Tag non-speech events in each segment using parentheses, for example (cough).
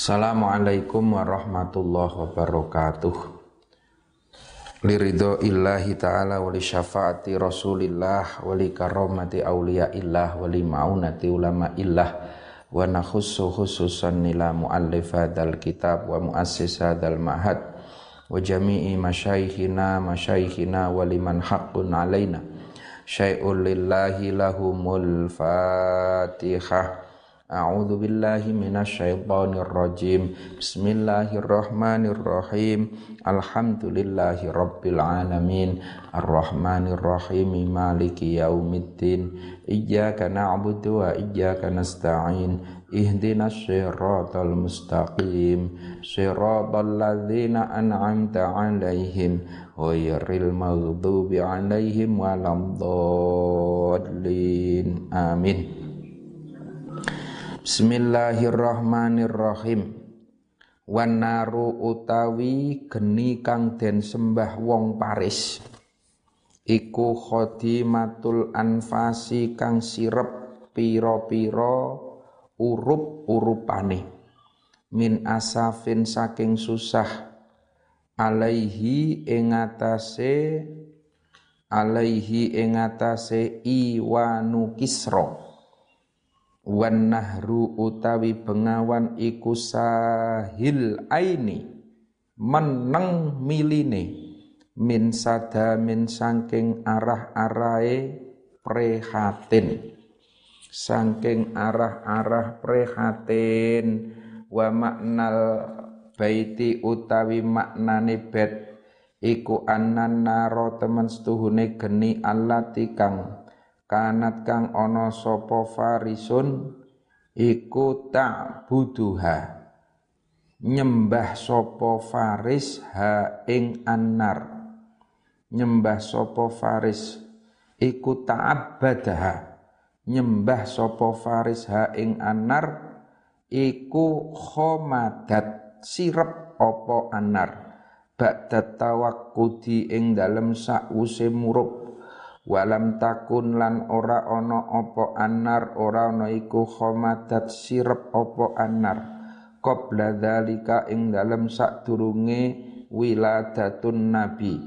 Assalamualaikum warahmatullahi wabarakatuh. Liridho illahi ta'ala wali syafaati rasulillah wali karomati awliya illah wali ma'unati ulama illah wa nakhussu khususan nila muallif hadal kitab wa muassis hadal mahad wa jami'i masyaikhina masyaikhina wa liman haqqun alaina syai'un lillahi lahumul fatihah A'udzu billahi minasyaitonir rajim. Bismillahirrahmanirrahim. Alhamdulillahi rabbil alamin. Arrahmanir rahim. Maliki yaumiddin. Iyyaka na'budu wa iyyaka nasta'in. Ihdinas siratal mustaqim. Siratal ladzina an'amta 'alaihim ghairil maghdubi 'alaihim waladdallin. Amin. Bismillahirrahmanirrahim. Wanaru utawi geni kang den sembah wong Paris. Iku khodimatul anfasi kang sirep pira-pira urup-urupane. Min asafin saking susah alaihi ing atase alaihi ing atase iwanu kisra wan nahru utawi bengawan iku sahil aini meneng miline min sada min saking arah arahe prehatin. Saking arah-arah prehatin wa maknal baiti utawi maknane bet iku annan naro temen setuhune geni allati kang kanat kang ana sapa farisun iku tak buduha. Nyembah sapa faris ha ing annar. Nyembah sapa faris iku ta'abbadaha nyembah sapa faris ha ing annar iku khomadat sirep apa annar. Ba'da tawakkudi ing dalem sakwuse murup walam takun lan ora ono opo anar ora ono iku khomadat sirep anar qabla dzalika ing dalem sadurunge wiladatun nabi.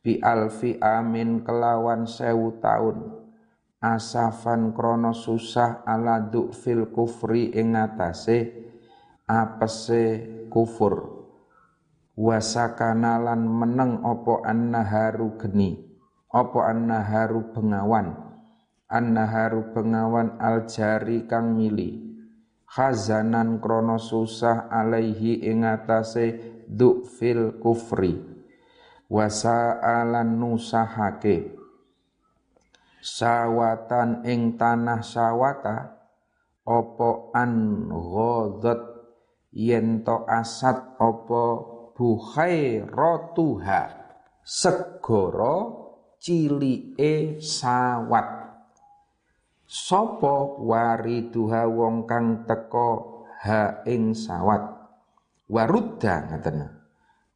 Bi alfi amin kelawan sewu taun. Asafan krono susah ala fil kufri ing atase apese kufur. Wasakanalan meneng opo annaharu geni apa annaharu bengawan? Annaharu bengawan aljari kang mili. Khazanan krono susah alaihi ing atase fil kufri. Wasa'alan nusahake. Sawatan ing tanah sawata opo an ghadat yen to asat opo buhai rotuha segoro cilike sawat. Sapa wariduha wong kang teko ha ing sawat? Warudda ngaten.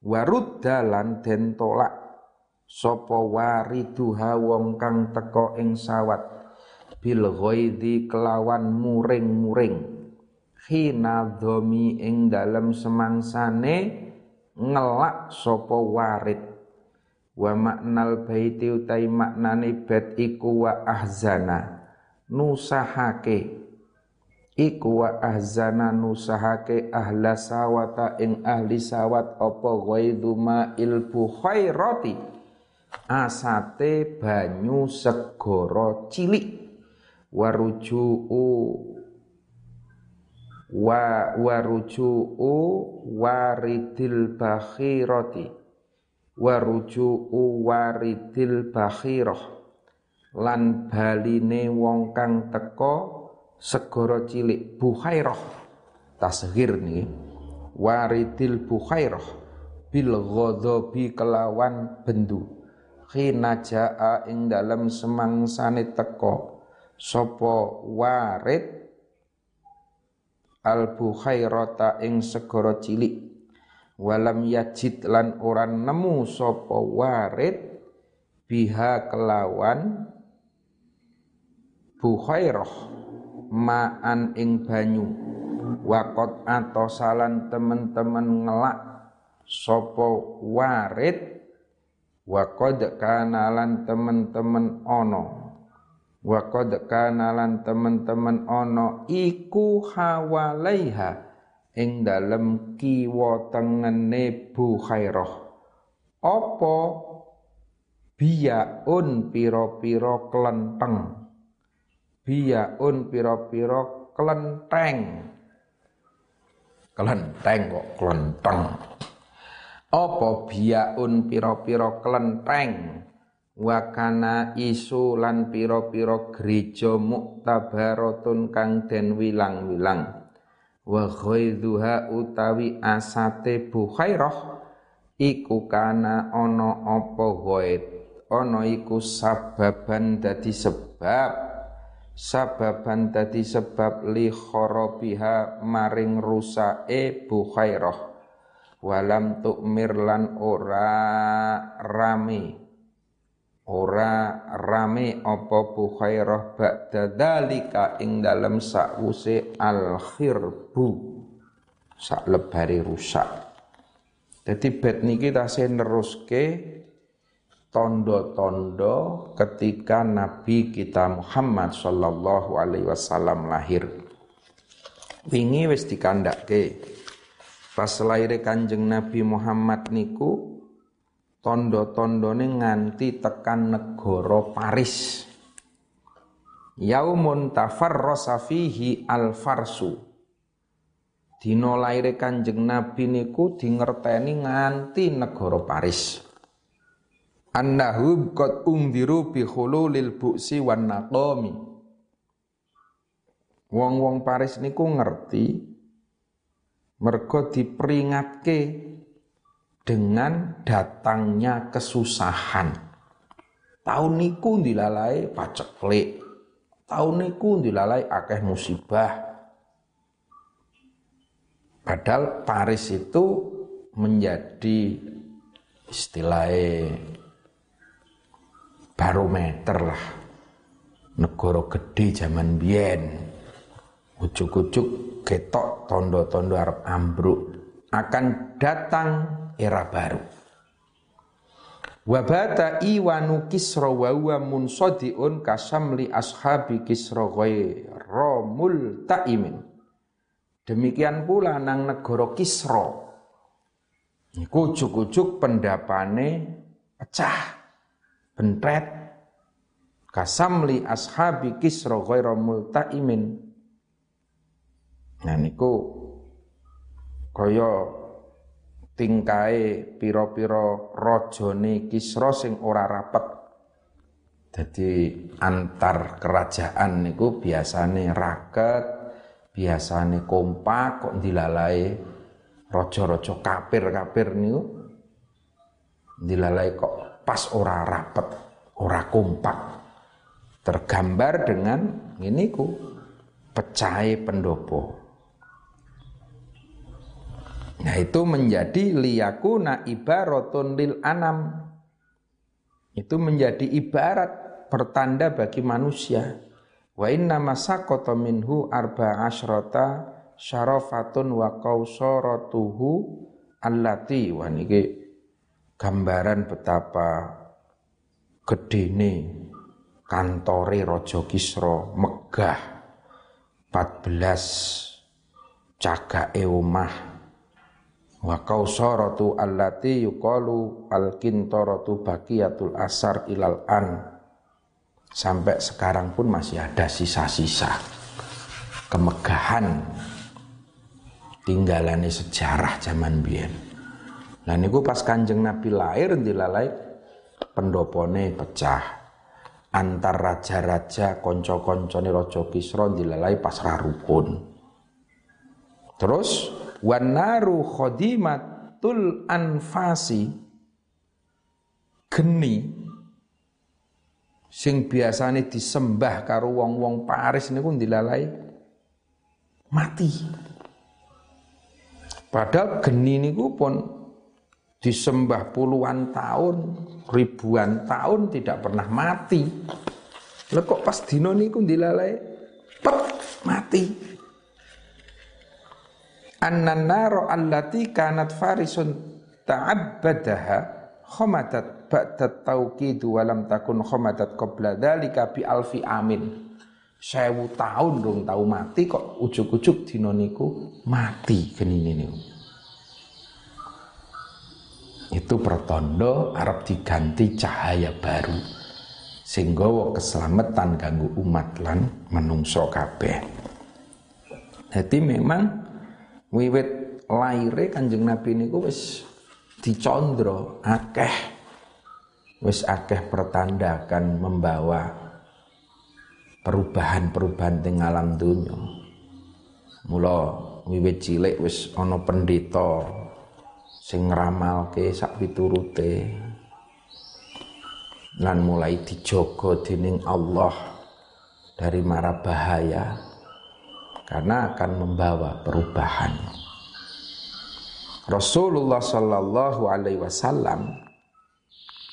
Warudda lan den tolak. Sapa wariduha wong kang teko ing sawat? Bil ghaidi kelawan muring-muring. Khina dhomi ing dalem semangsane ngelak sapa warid wa maknal baiti utai maknane bet iku wa ahzana nusahake. Iku wa ahzana nusahake ahla sawata ing ahli sawat apa ghaidu ma'il bukhairati. Asate banyu segara cilik. Waruju'u wa waruju'u waridil bakhirati waruju'u waridil bakhirah. Lan baline wong kang teko segara cilik bukhairah tasghir nih waridil bukhairah bil ghadabi kelawan bendu. Khina jaa ing dalem semangsane teko sapa warid al bukhairata ing segara cilik walam yajid lan ora nemu sapa warid biha kelawan bukhairah ma'an ing banyu. Wakot atau salan temen-temen ngelak sopo warid wakod kanalan temen-temen ono wakod kanalan temen-temen ono iku hawalaiha ing dalem kiwa tengene khairah. Apa biyaun piro-piro kelenteng? Biyaun piro-piro kelenteng. Kelenteng kok kelenteng. Apa biyaun piro-piro kelenteng? Wakana isu lan piro-piro gereja muktabaratun kang den wilang-wilang wa ghaidhuha utawi asate bukhairah iku kana ana apa ghaid ana iku sababan dadi sebab. Sababan dadi sebab li kharabiha maring rusake Bukhairah walam tu'mir lan ora rame ora rame apa Bukhairah ba'da dalika ing dalem sakwuse al khirbu sak lebari rusak jadi bet niki tasih neruske tondo-tondo ketika Nabi kita Muhammad sallallahu alaihi wasallam lahir. Wingi wis dikandhake. Pas lahir Kanjeng Nabi Muhammad niku tondo-tondone nganti tekan negara Paris. Yaumun tafarrasa fihi al-farsu. Dino lahir Kanjeng Nabi niku dingerteni nganti negara Paris annahum qad ungdiru bi khululil buksi wan naqami wong-wong Paris niku ngerti mergo diperingatke dengan datangnya kesusahan. Tahun niku dilalai paceklik tahun niku dilalai akeh musibah. Padahal Paris itu menjadi istilahnya barometer lah. Negara gede zaman biyen. Ujuk-ujuk ketok tondo-tondo Arab ambruk. Akan datang era baru Wabata iwanu kisra wa huwa munsadiun kasamli ashabi kisra romul ta'imin. Demikian pula nang negara Kisra. Iku ujuk-ujuk pendapane pecah bentret kasamli ashabi kisra ghaira multaimin nah niku kaya tingkae pira-pira rajane Kisra sing ora rapet jadi antar kerajaan niku biasane raket, biasane kompak kok dilalai raja-raja kafir-kafir niku dilalai kok pas ora rapet, ora kompak. Tergambar dengan ini ku pecahai pendopo. Nah itu menjadi liyakuna ibaratun lil anam. Itu menjadi ibarat pertanda bagi manusia. Wa inna masaqata minhu arba asyrata syarafatun wa qausaratuhu allati wa niki gambaran betapa gedene kantore Raja Kisra megah 14 cagake omah wa kausaratu allati yuqalu al-kintaratu baqiyatul asar ilal an. Sampai sekarang pun masih ada sisa-sisa kemegahan tinggalannya sejarah zaman biyen. Nah niku pas Kanjeng Nabi lahir dilalai pendopone pecah. Antar raja-raja konco-koncone raja Kisra dilalai pas rarukun. Terus wanaru khodimatul anfasi geni sing biasane disembah karo wong-wong Paris niku dilalai mati. Padahal geni niku pun disembah puluhan tahun, ribuan tahun tidak pernah mati. Lah kok pas dino niku dilalai pet mati. Annan naro allati kanat farisun ta'abbadaha khomatat ba'dat tauqidu walam takun khomatat qabla dhalika bi alfi amin. Sewu tahun dong tahu mati kok. Ujuk-ujuk dino niku mati genine niku. Itu pertondo Arab diganti cahaya baru. Sehingga keselamatan ganggu umat lan menungso kabeh. Jadi memang wiwit laire kanjeng Nabi niku wis dicondro akeh. Wis akeh pertanda akan membawa perubahan-perubahan teng alam dunya mula wiwit cilik wis ana pendeta sing ngramalke sak piturute. Lan mulai dijogo dening Allah dari mara bahaya karena akan membawa perubahan. Rasulullah Shallallahu Alaihi Wasallam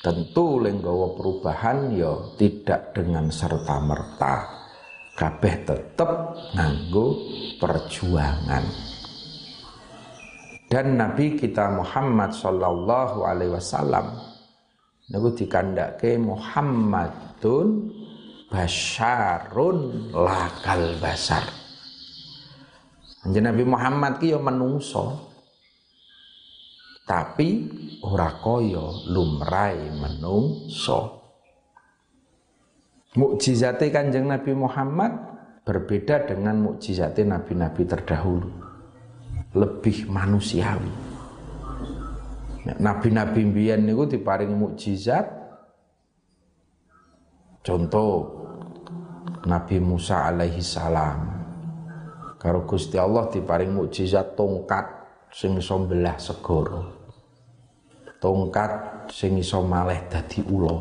tentu lenggawa perubahan ya tidak dengan serta merta kabeh tetap nganggo perjuangan dan Nabi kita Muhammad Shallallahu Alaihi Wasallam dikandake Muhammadun basyarun lakal basar. Anjen Nabi Muhammad ki ya menungso. Tapi ora kaya lumrai menungso. Mukjizate Kanjeng Nabi Muhammad berbeda dengan mukjizate nabi-nabi terdahulu. Lebih manusiawi. Nabi-nabi mbiyen niku diparingi mukjizat. Contoh Nabi Musa alaihi salam. Karo Gusti Allah diparing mukjizat tongkat sing iso mbelah segara. Tongkat sing iso malih dadi ula.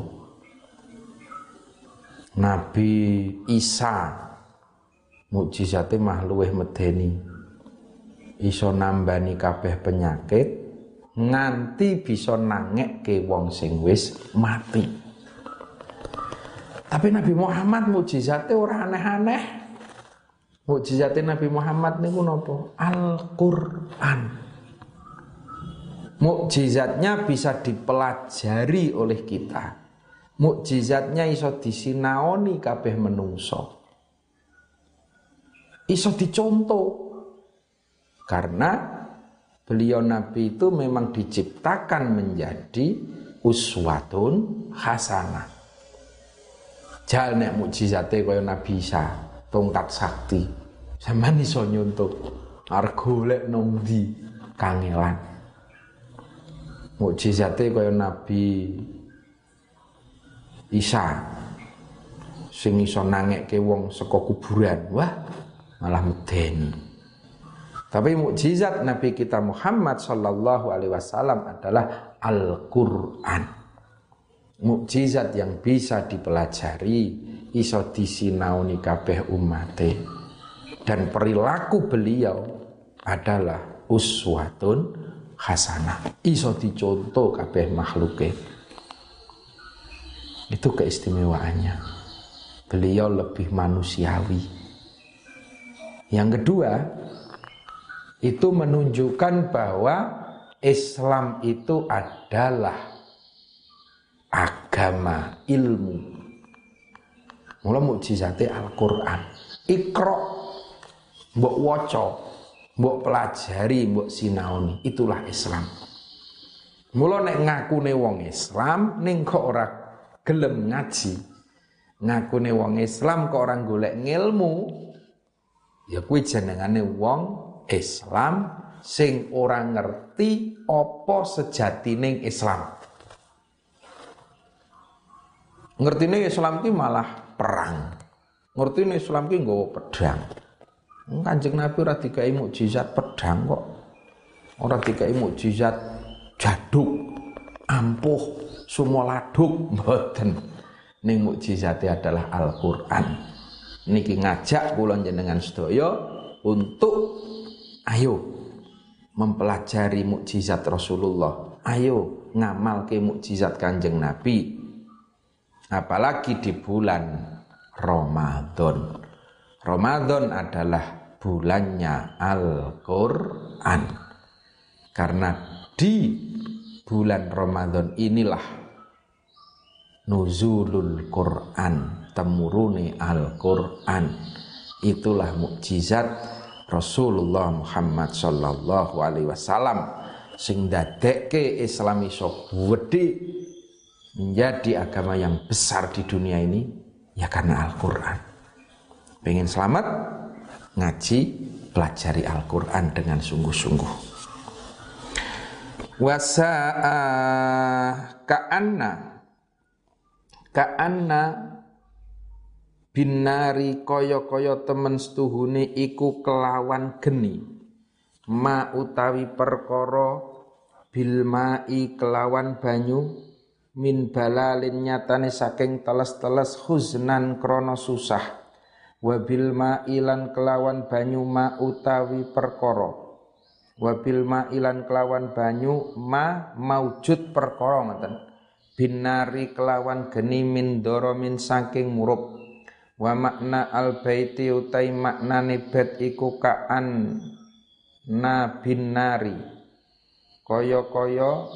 Nabi Isa mukjizate mah luweh medeni. Iso nambani kabeh penyakit nganti bisa ke wong sing wis mati. Tapi Nabi Muhammad mukjizatnya ora aneh-aneh. Mukjizatnya Nabi Muhammad niku napa? Al-Qur'an. Mukjizatnya bisa dipelajari oleh kita. Mukjizatnya iso disinaoni kabeh menungso. Iso dicontoh. Karena beliau Nabi itu memang diciptakan menjadi uswatun hasanah. Jal nek mukjizate kaya Nabi Isa, tongkat sakti. Sampeyan iso nyuntuk arep golek nang kangelan. Mukjizate kaya Nabi Isa sing iso nangekke wong saka kuburan. Wah, malah medeni. Tapi mukjizat Nabi kita Muhammad Sallallahu Alaihi Wasallam adalah Al-Quran. Mukjizat yang bisa dipelajari, iso disinauni kabeh umate. Dan perilaku beliau adalah uswatun hasanah. Iso dicontoh kabeh makhluke. Itu keistimewaannya. Beliau lebih manusiawi. Yang kedua, itu menunjukkan bahwa Islam itu adalah agama ilmu. Mula mukjizate Al-Qur'an. Ikra mbok waca, mbok pelajari, mbok sinaoni, itulah Islam. Mula nek ngakune wong Islam ning kok ora gelem ngaji. Ngakune wong Islam kok ora golek ngilmu, ya kuwi jenengane wong Islam sing ora ngerti apa sejatining Islam. Ngertine Islam ki malah perang. Ngertine Islam ki nggawa pedang. Kanjeng Nabi ora dikai mukjizat pedang kok. Ora dikai mukjizat jaduk, ampuh, sumoladuk (laughs) mboten. Ning mukjizate adalah Al-Qur'an. Niki ngajak kula jenengan sedaya untuk Ayo mempelajari mukjizat Rasulullah. Ayo ngamal ke mukjizat Kanjeng Nabi. Apalagi di bulan Ramadan. Ramadan adalah bulannya Al-Qur'an. Karena di bulan Ramadan inilah nuzulul Quran, temuruni Al-Qur'an. Itulah mukjizat Rasulullah Muhammad sallallahu alaihi wasallam sing dadekke Islam iso wedi menjadi agama yang besar di dunia ini ya karena Al-Qur'an. Pengen selamat ngaji pelajari Al-Qur'an dengan sungguh-sungguh. Wasa'a ka'anna ka'anna binari kaya-kaya temen setuhune iku kelawan geni ma utawi perkara bilmai kelawan banyu min balalin nyatane saking teles-teles huznan krono susah wabil ilan kelawan banyu ma utawi perkara. Wabil ilan kelawan banyu ma maujud perkara ngoten. Binari kelawan geni min min saking murup. Wa makna al baiti utai maknane bet iku kaan na binari kaya-kaya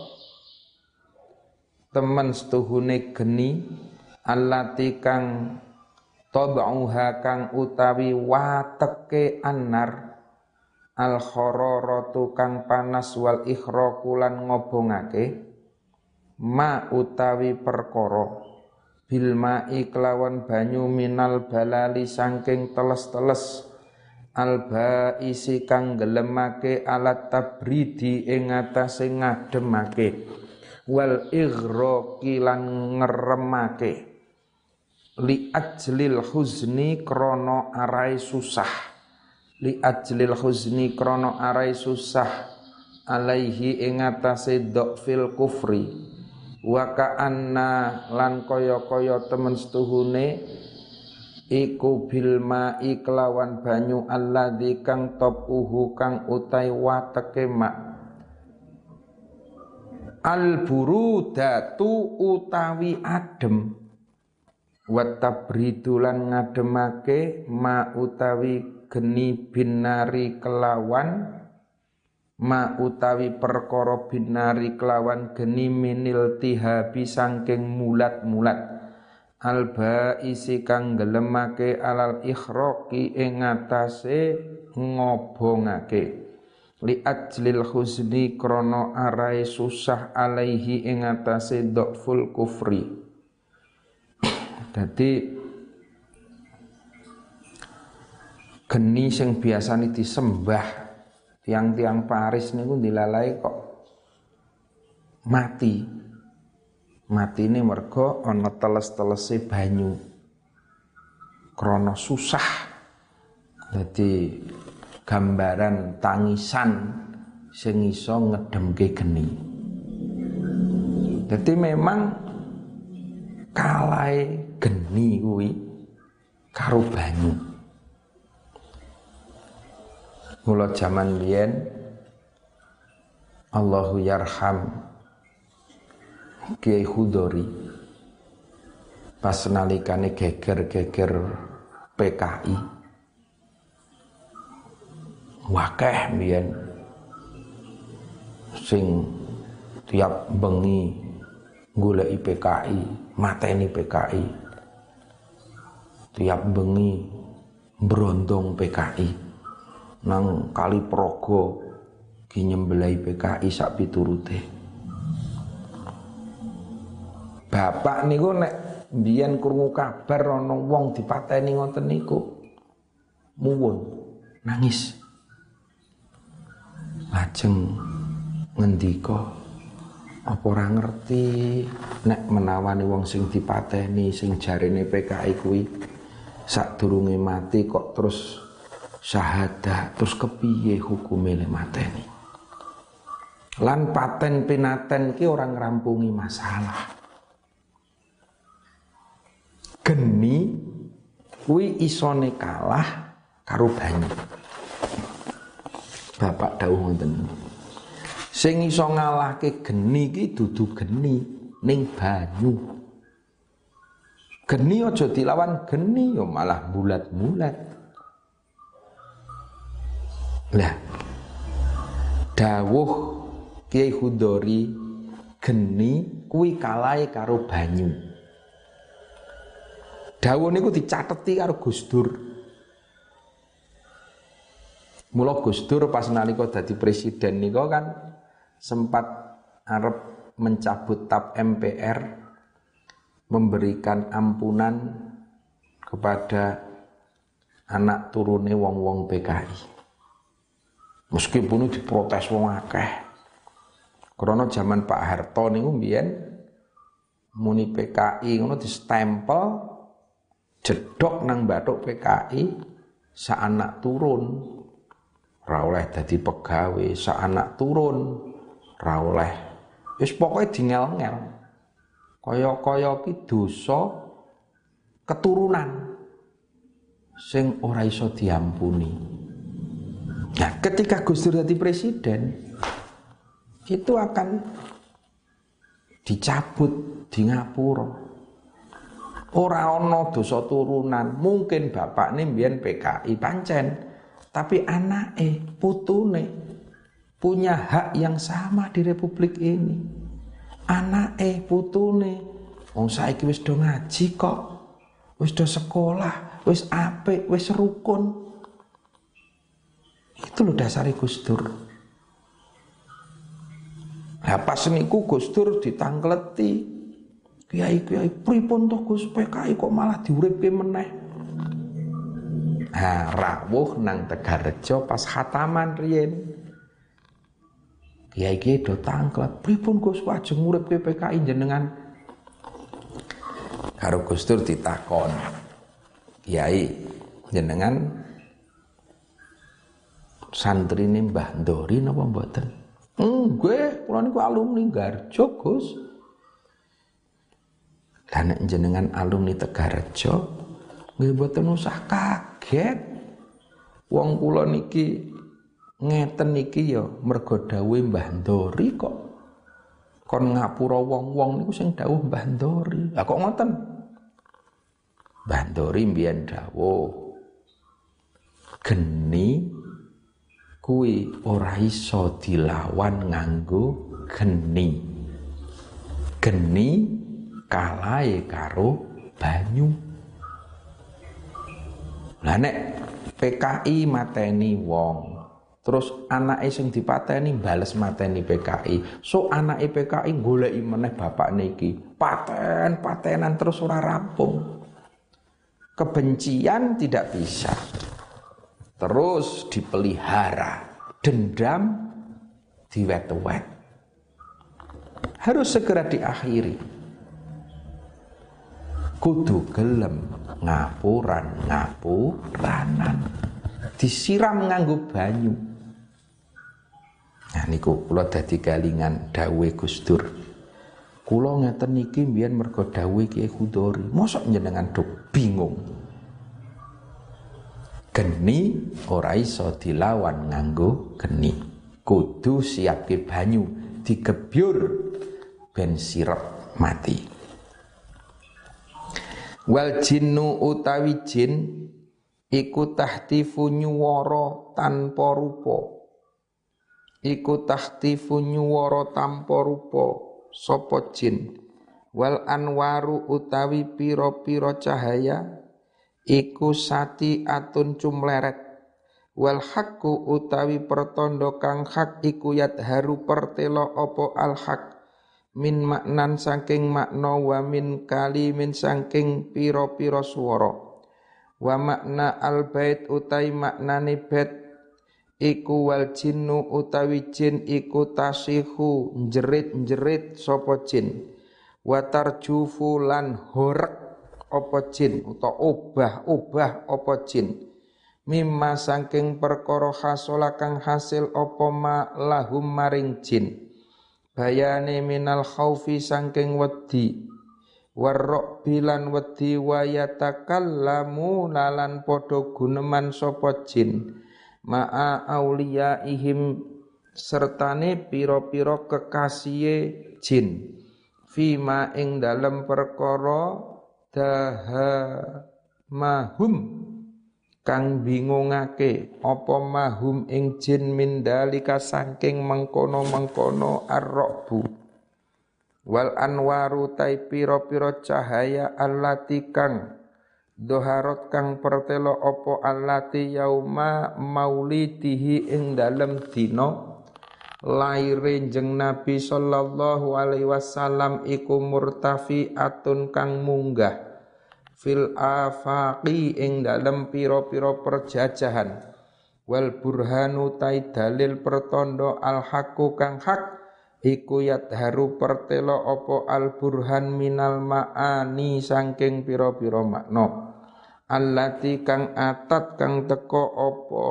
temen setuhune geni allati kang tabauha kang utawi wateke anar. Al khararatu kang panas wal ikhraqu ngobongake. Ma utawi perkara. Bil mai kelawan banyu minal balali saking teles-teles. Alba isi kang gelemake alat tabridi ing atase ngademake wal ighraqi lan ngeremake. Li ajlil huzni krono arai susah. Li ajlil huzni krono arai susah alaihi ing atase fil kufri. Wa ka'anna lan kaya-kaya temen setuhune iku bil mai kelawan banyu alladzi kang uhu kang utai wateke mak al burudatu utawi adem. Wa tabridulan ngademake ma utawi geni binari kelawan ma utawi perkara binari kelawan geni minil tihabi sangking mulat-mulat. Alba isi kang gelemake alal ikhraqi ing ngatasé ngobongake li ajlil husni krono arai susah alaihi ing ngatasé dhaful kufri dadi geni sing biasane disembah tiang-tiang Paris niku dilalai kok mati Mati ini mergo ana teles-telese banyu. Krono susah. Jadi gambaran tangisan sing iso ngedemke geni. Jadi memang kalai geni kuwi karo banyu. Mula zaman biyen Allahu yarham Kiai Hudori pas nalikane geger-geger PKI wakeh mbiyen sing tiap bengi goleki PKI, mateni PKI. Tiap bengi berondong PKI. Nang kali progo ki nyembelai PKI sak piturute. Bapak niku nek mbiyen krungu kabar ana wong dipateni ngoten niku muwun nangis. Lajeng ngendika apa ora ngerti? Nek menawani wong sing dipateni sing jarene PKI kuwi sadurunge mati kok terus syahadah terus kepiye hukume le mateni? Lan paten pinaten ki orang ngrampungi masalah. Geni kuwi isone kalah karo. Bapak dawuh ngoten. Sing iso ngalahke geni iki dudu geni ning banyu. Geni aja dilawan geni yo malah bulat-bulat. Lah dawuh Kiai Hudori geni kuwi kalai karo banyu. Dawuh niku dicateti karo Gus Dur. Mula Gus Dur pas nalika dadi presiden nika kan sempat arep mencabut tap MPR memberikan ampunan kepada anak turune wong-wong PKI. Meskipun itu diprotes wong akeh. Karena zaman Pak Harto niku mbiyen muni PKI ngono stempel jedok nang bathuk PKI sa anak turun ra dadi pegawai sa anak turun. Ra oleh. Wis pokoke dingel-ngel. Kaya-kaya ki dosa keturunan sing ora iso diampuni. Nah, ketika Gus Dur jadi presiden, itu akan dicabut di Ngapura. Ora ono dosa turunan, mungkin bapak nih PKI pancen, tapi anak eh putune punya hak yang sama di republik ini. Anak eh putune, wong saiki wis do ngaji kok, wis do sekolah, wis apik, wis rukun, itu loh dasar Gus Dur. Nah pas niku Gus Dur ditangkleti. Kiai-kiai pripun toh Gus PKI kok malah diuripke meneh. Nah, rawuh nang Tegarrejo pas khataman riyen. Kiai-kiai do tangklet, pripun Gus ajeng uripke PKI jenengan. Karo Gus Dur ditakon. Kiai jenengan santri ini Mbah Dori napa mboten? Nggih, kula niku alumni Garjo, Gus. Lah jenengan alumni Tegarjo, nggih mboten usah kaget. Wong kula niki ngeten niki ya mergo dawuhe Mbah Dori kok. Kon ngapura wong-wong niku sing dawuh Mbah Dori. Lah kok ngoten? Mbah Dori mbiyen dawuh geni kuwi ora iso dilawan nganggo geni. Geni kalahe karo banyu. Lah nek PKI mateni wong, terus anake sing dipateni bales mateni PKI. So anake PKI goleki meneh bapak niki. Paten, patenan terus ora rampung. Kebencian tidak bisa terus dipelihara dendam diwet-wet harus segera diakhiri kudu gelem ngapuran ngapuranan disiram nganggo banyu. Nah niku kula dadi galingan dawe Gustur kula ngeten niki mbiyen mergo dawe Kiai Khudori mosok njenengan dok bingung. Geni ora iso dilawan nganggo geni. Kudu siapke banyu digebyur ben sirep mati wal jinnu utawi jin iku tahtifu nyuwara tanpa rupa. Iku tahtifu nyuwara tanpa rupa sapa jin. Wal anwaru utawi pira-pira cahaya iku sati atun cumleret wal hakku utawi pertondo kang hak iku haru pertelo opo al hak min maknan saking makna wa min kalimin saking piro-piro swara. Wa makna al bait utawi maknane bait iku wal jinnu utawi jin iku tasihu jerit-jerit sapa jin. Wa tarjufu lan horek apa jin utawa obah-obah apa jin. Mimma saking perkara hasola kang hasil apa ma lahum maring jin bayane minal khaufi saking wedi. Warok bilan wedi wayatakallamu lalan podo guneman sapa jin. Ma'a ihim sertane piro-piro kekasihe jin. Fima ing dalem perkara daha mahum kang bingungake apa mahum ing jin mindalika saking mengkono-mengkono arrobu wal anwaru tai piro-piro cahaya allati kang doharot kang pertelo opo allati yauma maulidihi ing dalem dina? Laire jeng Nabi sallallahu alaihi wasallam iku murtafi atun kang munggah fil afaqi ing dalem pira-pira perjajahan. Wal burhanu tai dalil pertondo al haqqu kang hak iku yadharu pertelo opo al burhan minal maani sangking pira-pira makna. Allati kang atat kang teko opo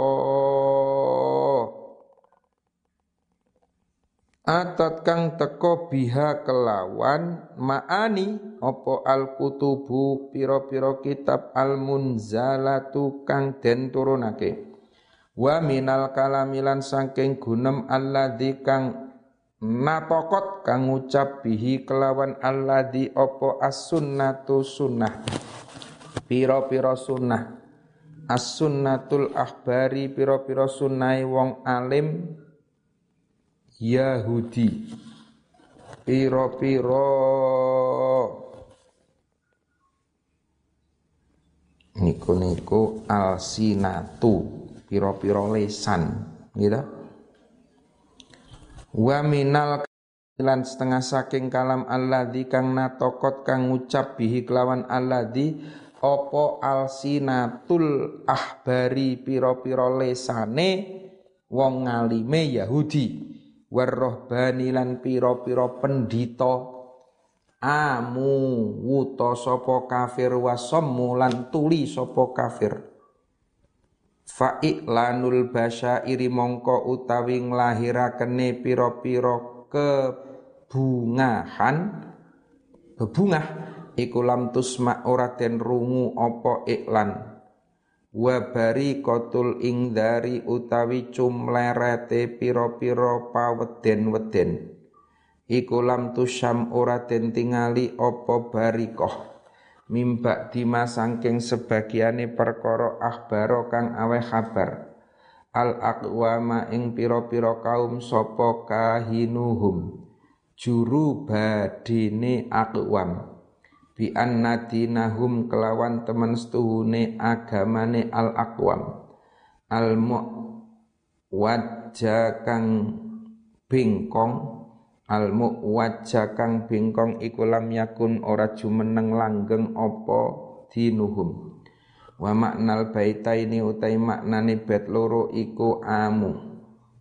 atat kang teko biha kelawan maani. Opo al kutubu piro-piro kitab al munzalatu kang den turunake? Wa minal kalamilan saking gunem alladzi kang natokot kang ngucap bihi kelawan alladzi opo as-sunnatu sunnah. Piro-piro sunnah. As-sunnatul ahbari piro-piro sunnai wong alim Yahudi. Piro-piro. Niku-niku alsinatu. Piro-piro lesan. Gitu wa minal lan setengah saking kalam alladzi kang natokot kang ngucap bihi kelawan alladzi opo alsinatul ahbari piro-piro lesane wong ngalime Yahudi warrohbani lan piro-piro pendito amu wuto sopo kafir wasammu lan tuli sopo kafir. Fa'ilanul iri mongko utawi nglahirakene piro-piro kebungahan. Bebungah iku lam tusma ora den rungu apa iklan wa kotul ing dari utawi cumlerete piro-piro paweden-weden. Iku lam tusyam ora den tingali apa mimba dima sangking sebagiane perkara akhbaro kang aweh kabar al aqwama ing piro-piro kaum sapa kahinuhum. Juru badine aqwam bi annadinahum kelawan temen setuhune agamane al aqwam al muwajja kang bingkong. Al muwajja kang bingkong iku lam yakun ora jumeneng langgeng apa dinuhum. Wa maknal baitaini utai maknane bet loro iku amu.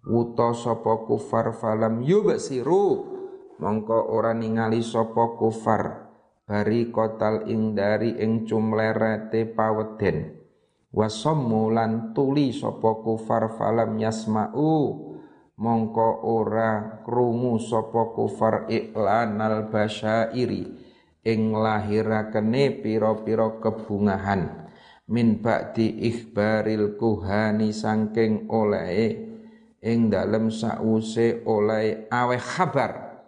Wuta sapa kufar falam mongko ora ningali sapa kufar bari kotal ing dari ing cumlerete paweden. Wasammu lan tuli sapa kufar falam yasma'u. Mongko ora krungu sapa kufar iklanal basyairi. Ing lahirakene pira-pira kebungahan. Min ba'di ikhbaril kuhani sangking olehe ing dalem sause oleh aweh kabar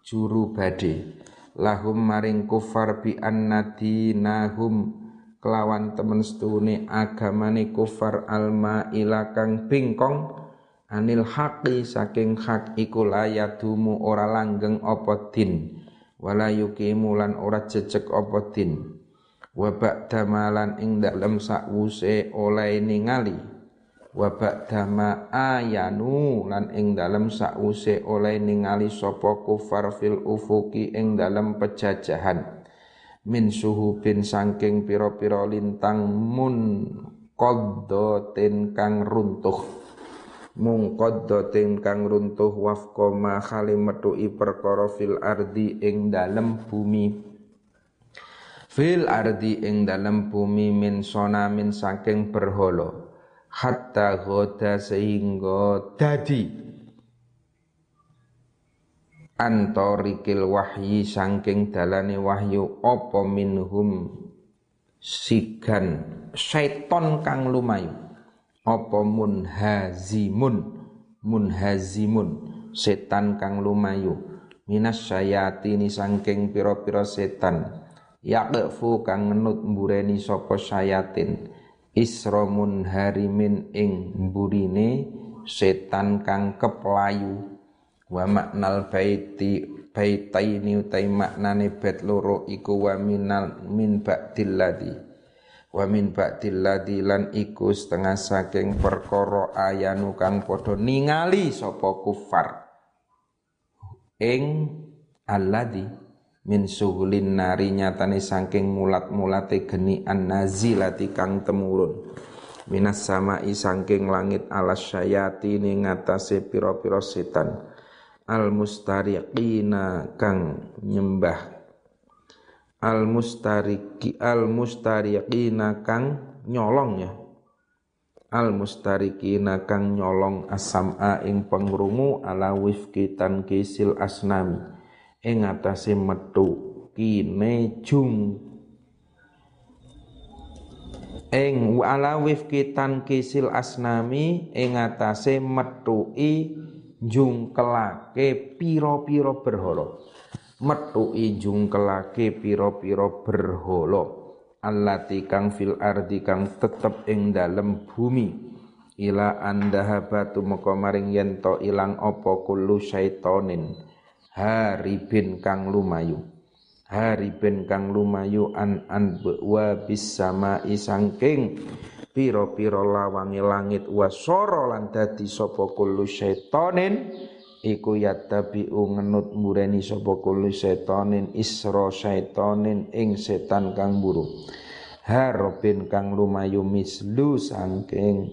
juru bade lahum maring kufar bi annadinahum kelawan temen stune agamane kufar alma ilakang bingkong. Anil haqi saking hak iku layadumu ora langgeng apa din. Wala yuqimu lan ora jejeg apa din. Wa ba'da malan ing dalem sakwuse oleh ningali wa ba'dama ayanu lan ing dalem sause oleh ningali sapa kufar fil ufuki ing dalem pejajahan. Min suhu bin sangking pira-pira lintang mun qaddatin kang runtuh. Mung qaddatin kang runtuh wafqa ma khali metuki perkara fil ardi ing dalem bumi. Fil ardi ing dalem bumi min sona min saking berhala hatta ghoda sehingga dadi. Antorikil wahyi sangking dalane wahyu apa minhum sigan syaiton kang lumayu. Apa munhazimun munhazimun setan kang lumayu. Minas syayatini sangking piro-piro setan. Yaqfu kang ngenut mbureni sapa syayatin isromun harimin ing burine setan kang keplayu wa maknal baiti baitaini utai maknane bet loro iku wa minal min ba'dil wa min ba'dil lan iku setengah saking perkara ayanu kang padha ningali sapa kufar. Ing alladhi min suhulin nari nyatane saking mulat-mulate geni an-nazilati kang temurun. Minas samai saking langit alas syayati ning ngatasé pira-pira setan. Al mustariqina kang nyembah. Al mustariqi al mustariqina kang nyolong ya. Al mustariqina kang nyolong asama ing pengrungu ala wifki kisil asnami ing atase metu kine jung ing ala wifki kisil asnami ing atase metuki jungkelake piro-piro berhala. Metuki jungkelake piro-piro berhala. Allati kang fil ardi kang tetep ing dalem bumi. Ila andahabatu moko maring yen ilang apa kullu syaitonin haribin kang lumayu. Haribin kang lumayu an an wa bis sama isangking piro-piro lawangi langit wasara lan dadi sapa kullu syaitanin. Iku yattabi'u ngenut mureni sapa kullu syaitanin isra syaitanin ing setan kang buru harobin kang lumayu mislu sangking.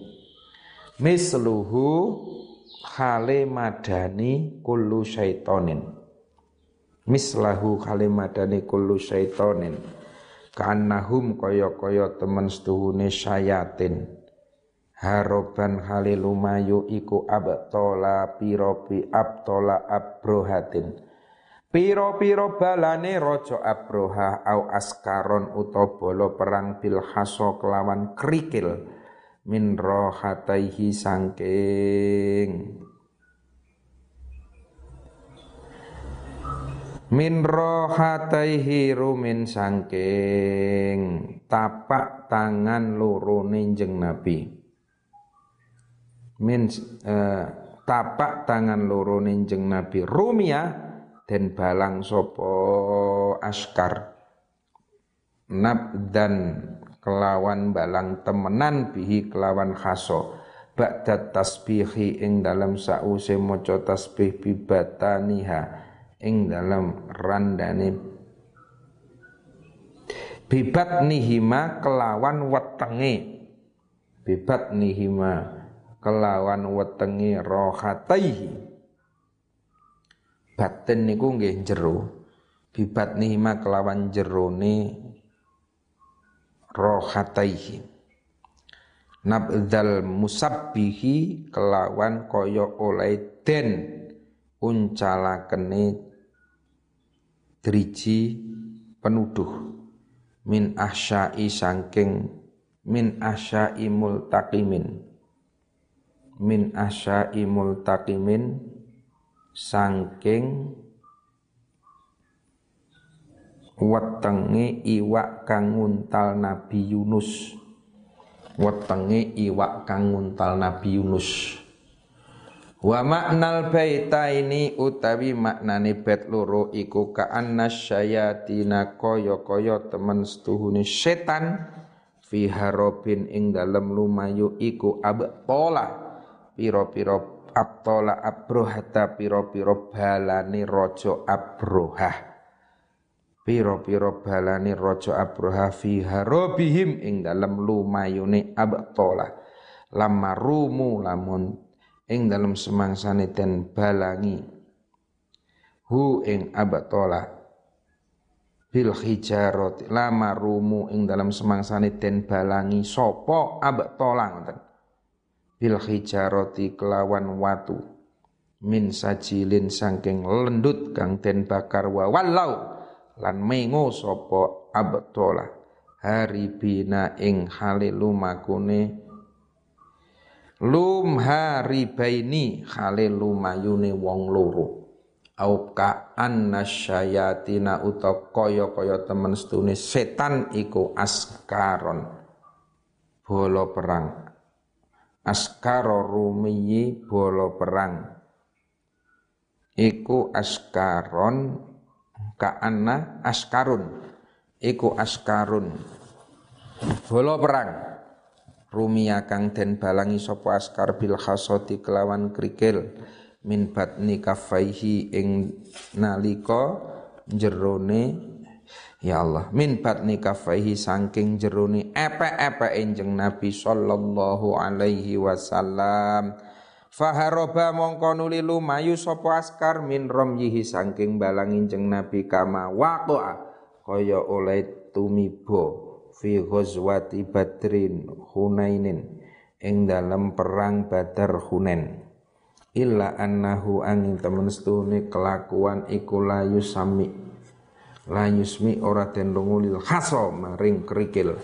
Misluhu khale madani kullu syaitanin mislahu khale madani kullu syaitanin kanahum kaya-kaya temen setuhune syayatin. Haroban halilumayu iku abtola piro pi abtola abrohatin. Piro-piro balane rojo abroha au askaron utobolo perang bil haso kelawan krikil min rohataihi sangking. Min rohataihi rumin sangking. Tapak tangan loro ninjeng nabi. Min uh, tapak tangan loro ninjeng nabi. Rumia dan balang sopo askar. Nab dan kelawan balang temenan bihi kelawan khaso ba'da tasbihi ing dalam sause maca tasbih bibataniha ing dalam randane. Bibat nihima kelawan wetenge. Bibat nihima kelawan wetenge rohataihi. Batin niku nggih jero. Bibat nihima kelawan jerone rohataihi. Nabdal musabbihi kelawan kaya oleh den uncalakene driji penuduh. Min asyai sangking min asyai multaqimin. Min asyai multaqimin sangking wetenge iwak kang nguntal Nabi Yunus. Wetenge iwak kang nguntal Nabi Yunus. Wa maknal baita ini utawi maknane bet loro iku ka annasyayatina kaya-kaya temen setuhune setan fi harobin ing dalem lumayu iku abtola piro-piro abtola abrohata piro-piro balane raja abrohah piro-piro balane raja abrohah fi harobihim ing dalem lumayune abtola lamarumu lamun ing dalam semangsane den balangi hu ing abatola bil hijarot lama rumu ing dalam semangsane den balangi sopo abatola ngoten? Bil hijaroti kelawan watu min sajilin sangking lendut kang den bakar wa walau lan mengo sopo abatola haribina ing halilumakune lum haribaini khale lumayune wong loro. Au ka annasyayatina uta kaya-kaya temen setune setan iku askaron bolo perang. Askaro rumiyi bolo perang. Iku askaron kaana askarun. Iku askarun. Bolo perang. Rumia kang den balangi sapa askar bil khasoti kelawan krikil min batni kafaihi ing nalika jerone ya Allah. Min batni kafaihi saking jerone epe-epe enjeng Nabi sallallahu alaihi wasallam Faharoba mongko nuli lumayu sapa askar min romyihi saking balangi jeng Nabi kama waqa'a kaya oleh tumibo fi ghazwati badrin hunainin ing dalam perang badar hunen illa annahu angin temen stune kelakuan iku layu sami layu smi ora den lungulil khaso maring kerikil.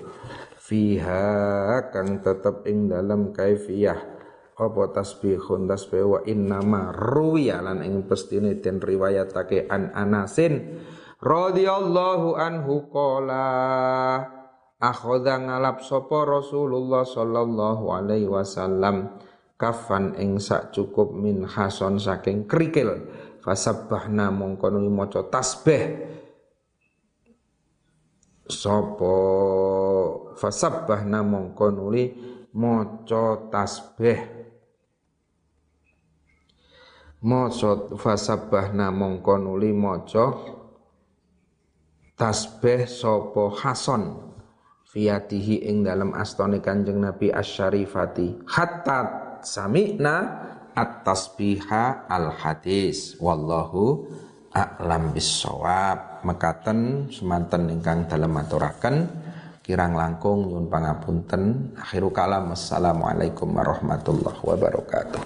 Fiha kang tetep ing dalam kaifiyah apa tasbihun? Tasbih wa innama ruwiya lan ing pestine den riwayatake an Anasin radhiyallahu anhu qala akhadha ngalap sapa Rasulullah sallallahu alaihi wasallam kafan ing sak cukup min hason saking kerikil. Fasabbahna mongko maca tasbih. Sapa? Fasabbahna mongko nuli maca tasbih maca fasabbahna mongko nuli maca tasbih sapa hason fiyatihi ing dalam astone Kanjeng Nabi asyarifati. Hatta sami'na at-tasbiha al-hadis. Wallahu a'lam bissawab. Mekaten semanten ingkang dalem maturaken kirang langkung nyun pangapunten. Akhiru kalam. Assalamualaikum warahmatullahi wabarakatuh